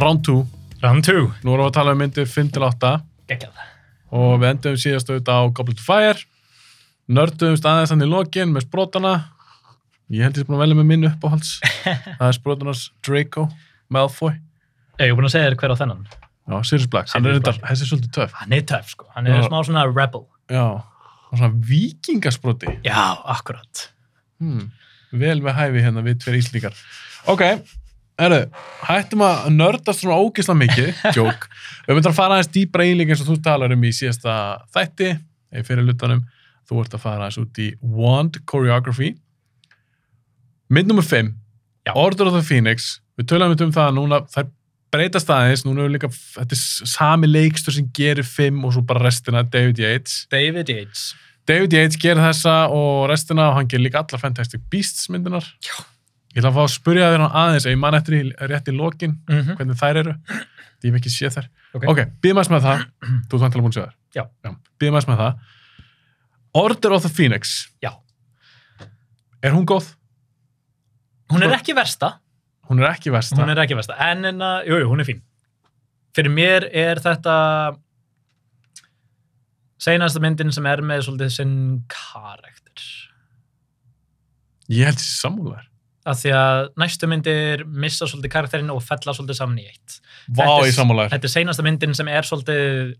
round 2 Round 2. Nú erum við að tala um myndir 5-8 Geggjað. og við endum síðast auðvitað á Goblet of Fire nörduðumst aðeins hann í lokin með sprótana ég held ég sem búin að velja með minn uppáhalds það er sprótanars Draco Malfoy Ég er búin að segja þér hver á þennan. Já, Sirius Black, hann er reyndar, þessi er svolítið töff Hann er töff, sko. Hann er Já. smá svona rebel. Já, og svona vikingaspróti Já, akkurat. hmm. vel við hæfi hérna við tveir íslíkar ok, erðu, hættum að nördast svona ógisla mikið joke, við myndum að fara aðeins dýbra í líka eins og þú talar um í síðasta þætti eða fyrir lutanum, þú ert að fara aðeins út í Wand Choreography mynd nummer 5 Já. Order of the Phoenix við töluðum um það að núna þær breytast aðeins, núna er líka þetta er sami leikstur sem gerir 5 og svo bara restina David Yates David Yates. David Yates gerir þessa og restina og hann gerir líka alla Fantastic Beasts myndunar. Já. Ég ætla að fá að spurja þér aðeins ef ég man eftir rétt í lokin Mm -hmm. hvernig þær eru. Ég hef ekki séð þær. Ok. Ok, býðum aðeins með það. Þú ert vantilega búin að séð þær. Býðum aðeins með það. Order of the Phoenix. Já. Er hún góð? Hún er ekki versta. Hún er ekki versta. Hún er ekki versta. En, en uh, jú, jú, hún er fín. Fyrir mér er þetta seinasta myndin sem er með svolítið sinn karakter. Ég held þessi sammúlar. Af því að næstu myndir missa svolítið karakterinn og fella svolítið saman í eitt. Vá, Þetta er- sammúlar. Þetta er seinasta myndin sem er svolítið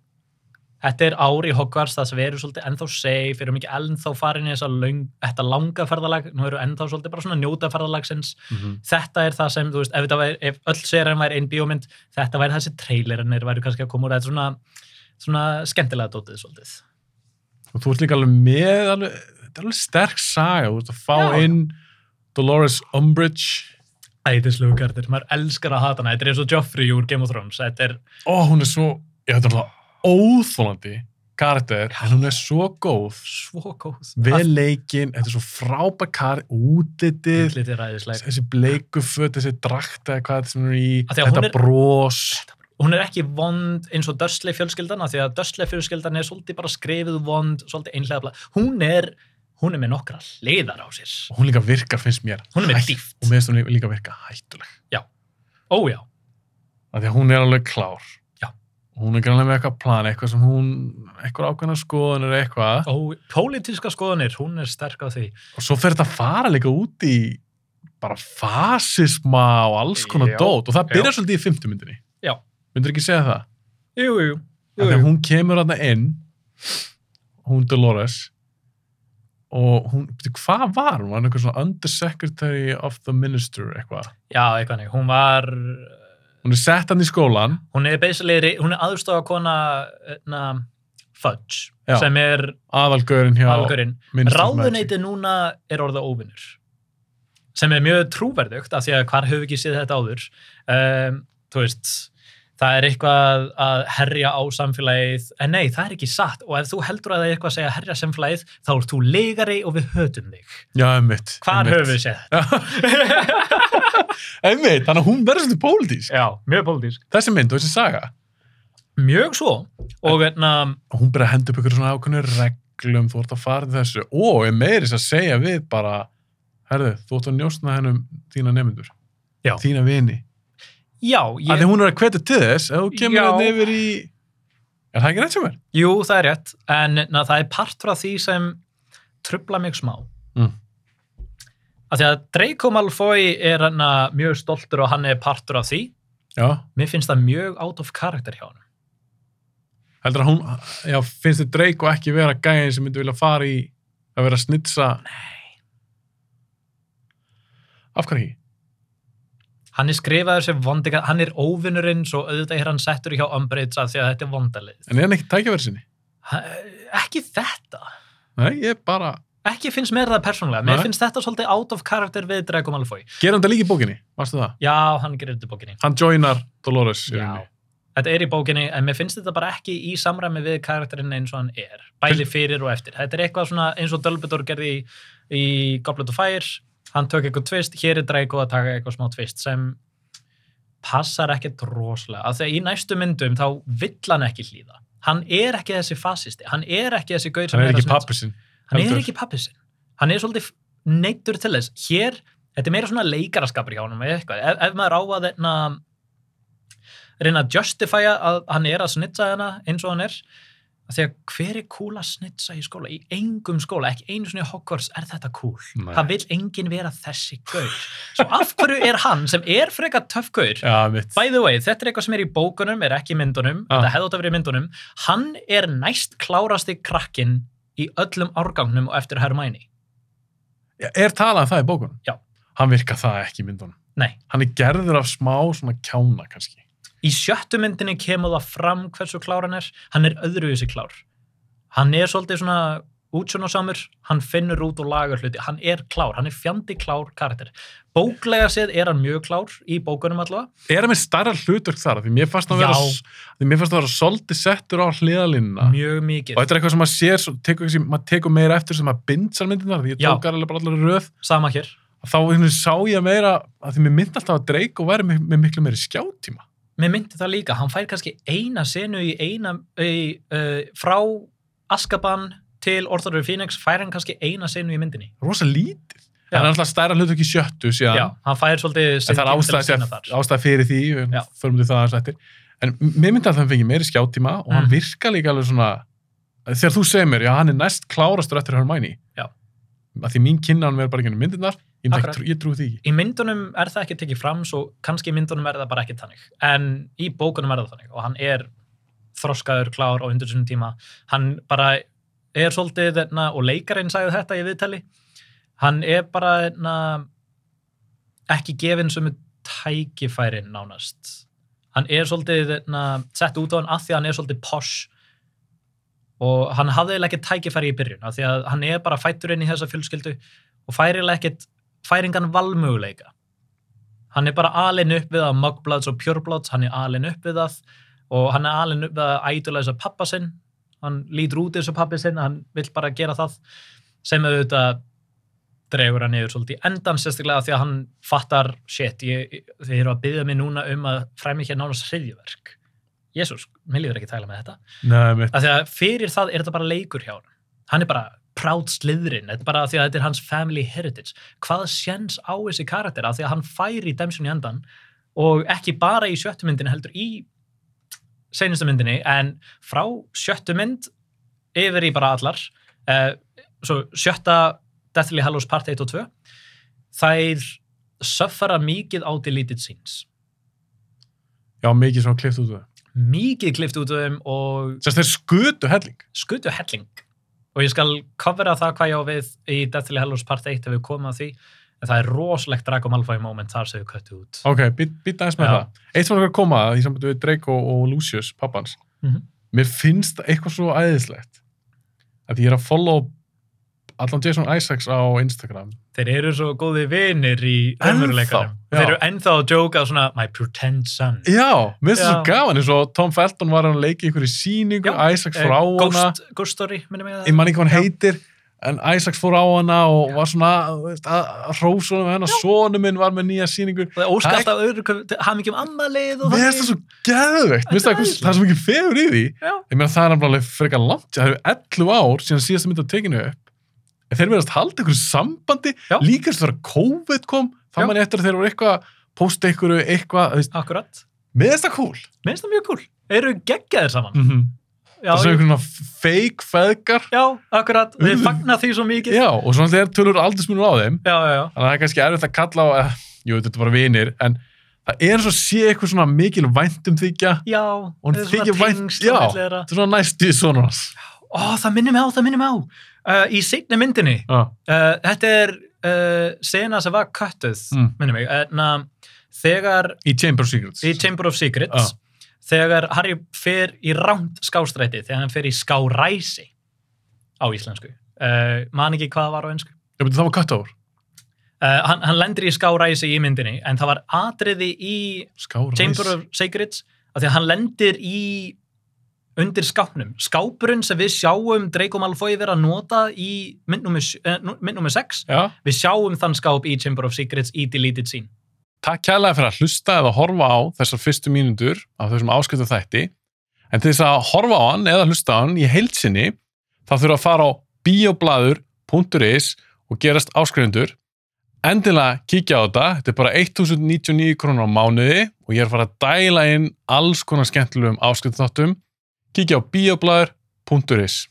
Þetta er ári í Hogwarts, það sem erum svolítið ennþá safe, erum ekki ennþá farin í löng, þetta langa ferðalag, nú við ennþá svolítið bara svona að njóta ferðalagsins. Mhm. Þetta er það sem, þú veist, ef, væri, ef öll serien væri einn bíómynd, þetta væri þessi trailerinir væri kannski að koma úr, þetta er svona, svona skemmtilega dótið svolítið. Og þú ert líka alveg með, alveg, þetta er alveg sterk saga. Þú ert að fá Já. inn Dolores Umbridge. Æðislegu kartir, maður elskar að hata hana, þetta er eins og Joffrey úr Game of Thrones, þetta er, Ó, hún er svo, ég er alltaf óþólandi karakter, en hún er svo góð. svo góð. Vel leikinn, þetta er svo frábær kar, útlitið, Þetta er æðislega. þessi bleiku föt, þessi drakta, hvað þetta sem hún er í, þetta er- bros. hún er ekki vond eins og Dursley fjölskyldan því að Dursley fjölskyldan er svolítið bara skrifið vond, svolítið einhlega hún er, hún er með nokkra hliðar á sér Og hún líka virkar, finnst mér. hún er með hætt- dýft, Og mér finnst hún líka virka hættuleg. ójá Af því að hún er alveg klár. Já. Og hún er grannlega með eitthvað plan, eitthvað sem hún, eitthvað ákveðna skoðanir eitthvað. Ó, pólitíska skoðanir, hún er sterk á því Og svo fer þetta að fara líka út í bara fasisma og alls konar Já. dót. Og það byrjar svolítið í fymtu myndinni. Já. Myndur ekki segja það? jú, jú, jú, Af því að hún kemur þarna inn hún Dolores og hún, veitu, hvað var hún? Var hún eitthvað svona undersecretary of the minister eitthvað? já, eitthvað nefn, hún var Hún er sett hann í skólan hún er basically, hún er aðstofa kona na, Fudge Já. sem er aðalgörinn hjá Magic. ráðuneytið núna er orða óvinnur sem er mjög trúverðugt af því að hvar höfum við ekki séð þetta áður um, þú veist það er eitthvað að herja á samfélagið, en nei, það er ekki satt og ef þú heldur að það er eitthvað að segja herja samfélagið þá ert þú leigari og við hötum þig Já, einmitt. hvar einmitt. höfum við séð þetta? einmitt, þannig að hún verður svolítið pólitísk. Já, mjög pólitísk Þessi mynd og þessi saga. Mjög svo og hérna, hún byrja að henda upp ykkur svona ákveðnu reglum, þú ert að fara þessu. Og er meiris að segja við bara, herðu, þú ert að njóstna hennum þína nefndur. Já. Þína vini. Já, Ég... Því hún er að hvetja til þess, ef þú kemur hérna yfir í... Er það ekki rétt sem er? jú, það er rétt en na, það er part frá því sem trubla mig smá Mm. af því að Draco Malfoy er hana mjög stoltur og hann er partur af því Já. mér finnst það mjög out of character hjá hann Heldur að hún, já, finnst þið Drake og ekki vera gæðin sem myndi vilja fara í að vera að snitsa? Nei. Af ekki? Hann er skrifaður sem vondiga hann er óvinnurinn svo auðvitað er hann settur hjá Umbridge af því að þetta er vondalið. En er hann ekki tækjaverið sinni? ekki þetta. Nei, ég bara... ekki finnst mér það persónulega. Mér Nei. finnst þetta svolítið out of character við Draco Malfoy Gerir hann það líka í bókinni? Varstu það? já, hann gerir þetta í bókinni. Hann joinar Dolores þetta er í bókinni en mér finnst þetta bara ekki í samræmi við karakterinn eins og hann er, bæli fyrir og eftir. Þetta er eitthvað svona eins og Dumbledore gerði í, í Goblet of Fire hann tök eitthvað tvist, hér er Draco að taka eitthvað smá tvist sem passar ekkert rosalega, af því að í næstu myndum þá vill hann ekki hlýða. Hann er ekki þessi fasisti, hann er ekki þessi gaur sem er að ekki snitsa. hann er ekki pappi sinn hann er svolítið neittur til þess. Hér, þetta er meira svona leikaraskapur hjá hann ef, ef maður á að þeirna reyna að justifya að hann er að snitsa hana eins og hann er af því að hver er cool að snitsa í skóla í engum skóla, ekki einu svona í Hogwarts er þetta cool, Nei. það vil enginn vera þessi gaur, svo af hverju er hann sem er frekar töff gaur mitt. by the way, þetta er eitthvað sem er í bókunum er ekki í myndunum, Ah. þetta hefði átt að vera í myndunum hann er næst klárasti krakkin í öllum árgangnum og eftir Hermione, Já, Er talað um það í bókunum? Já. Hann virka það ekki í myndunum. nei Hann er gerður af smá svona kjána kannski. Í sjöttu myndinni kemur það fram hversu klár hann er, hann er öðruvísi klár hann er svolítið svona útsjónasamur, hann finnur út og lagar hluti, hann er klár, hann er fjandi klár karakter. Bóklega séð er hann mjög klár í bókunum allavega Er hann með starra hlutverk þar? Því mér fannst að vera, því mér fannst að vera svolítið settur á hliðalínuna. mjög mikið, Og þetta er eitthvað sem maður sér, tekur, maður tekur meira eftir sem maður bindsar myndirnar, því ég Já. tók alveg bara allar röð. sama hér Þá hérna, sá ég meira, að því mér myndi alltaf að Drake og væri með, miklu meiri skjátíma. Mér myndi það líka, hann fær kannski eina senu í eina í, uh, frá Askaban til Orthodox Phoenix fær hann kannski eina senu í myndinni Rosa lítið. Já. Hann er alltaf stærra hlutverk í sjöttu síðan. já, hann fær svolítið það er að ástæð, ástæð fyrir því, við förum til það aðeins eftir. En mér myndi að það fengi meiri skjáttíma og hann Mm. virka líka alveg svona, þegar þú segir mér, já, hann er næst klárastur eftir Hermione. Já. Að því mín kynna hann verður bara ekki myndirnar, ég, trú, ég trú því. Ekki. í myndunum er það ekki tekið fram svo kannski í myndunum er það bara ekki þannig. En í bókunum er það þannig og hann er þroskaður, klár og undir þessum tíma. Hann bara er svolítið þarna, og leikarinn sagði þetta í viðtali. Hann er bara þarna, ekki gefinn sem tækifærin nánast. Hann er svolítið þarna, sett út á hann að því að hann er svolítið posh. Og hann hafði ekki tækifæri í byrjun af því að hann er bara fættur inn í þessa fjölskyldu og fær eiginlega ekkert færingan valmöguleika. Hann er bara alin upp við að Mugbloods og Purebloods, hann er alin upp við það og hann er alin upp við að idoliza pappa sinn, hann lítur út og pappi sinn, hann vill bara gera það sem auðvitað dregur hann niður svolítið endan sérstaklega því að hann fattar, shit, ég, þið eru að byggja mig núna um að fræmi hér nánast hriðjuverk Jésús, mér líður ekki að tæla með þetta. Nei, mitt. af því að fyrir það er þetta bara leikur hjá hann hann er bara proud sliðrin er bara af því að þetta er hans family heritage hvað séns á þessi karakter af því að hann fær í Dæmsson í endan og ekki bara í sjöttu myndinni heldur í seinustu myndinni en frá sjöttu mynd yfir í bara allar uh, svo sjötta Deathly Hallows Part 1 og 2 þær söffara mikið á deleted scenes Já, mikið svona klift út úr það. mikið klift út af þeim og Sérst þeir skutu helling. skutu helling og ég skal covera það hvað ég á við í Deathly Hallows Part 1 ef við komum að því en það er rosalegt Draco Malfoy moment þar sem við köttu út Ok, býta aðeins með Já. það. Eitt var að koma að því sambandi við Drake og, Lucius, pappans. Mhm. Mér finnst eitthvað svo æðislegt. Að ég er að follow allan Jason Isaacs á Instagram. þeir eru svo góði vinir í já. þeir eru ennþá að jóka svona my pretend son Já, mér finnst það svo gaman eins og Tom Felton var að leika í einhverju síningu. Isaacs Eh, fór á hana, Ghost, Story, minnum ég ég man ekki hvað hann heitir, en Isaacs fór á hana og Já. var svona veist, að að hrósa honum með hennar, sonu minn var með nýja síningu. það er óskar Það er- alltaf öðru hafa mikið um ammalið Mér finnst það svo finnst það, það er svo mikið fegur í því. Ég meina það er alveg frekar langt, það eru 11 ár síðan síðasta mynd að tekinu upp. En þeir verðast halda einhverju sambandi, líka þess að COVID kom, þá Já. man ég eftir að þeir voru eitthvað að posta einhverju eitthvað, akkurat, mér finnst það cool. minnst það mjög cool eru geggjaðir saman Mm -hmm. já, Það ég- einhverjum svona fake feðgar. já, akkurat, við Mm. fagna því svo mikið Já, og svona þeir tölur aldursmunur á þeim, já, já, já. þannig að það er kannski erfitt að kalla á, eh, jú, þetta er bara vinir, en það er svo að sé eitthvað svona mikil væntum þykja, Já, og þykja svona á já, þetta er svona næstu í svona hans. Ó, það minnir mig á, það minnir mig á. Uh, í seinni myndinni, uh, þetta er uh, sena sem var köttuð, Mm. minnir mig, en þegar í Chamber of Secrets. Chamber of Secrets, þegar Harry fer í rámt skástræti, þegar hann fer í skáræsi á íslensku. Man ekki hvað var á betur, það var over. Uh, hann, hann lendir í skáræsi í myndinni, en það var atriði í Skára. Chamber of Secrets af því að hann lendir í undir skápnum. Skápurinn sem við sjáum Draco Malfoy vera að nota í mynd nummer, mynd nummer 6 Já, við sjáum þann skáp í Chamber of Secrets í deleted scene. takk kærlega fyrir að hlusta eða horfa á þessar fyrstu mínútur af þessum áskiptu þætti. En til þess að horfa á hann eða hlusta á hann í heilsinni, þá þurfa að fara á bioblaður.is og gerast áskrifundur. endilega kíkja á þetta, þetta er bara 1099 krónur á mánuði og ég er að fara að dæla inn alls konar skemmtilegum áskiptþáttum kíkja á bioblæður.is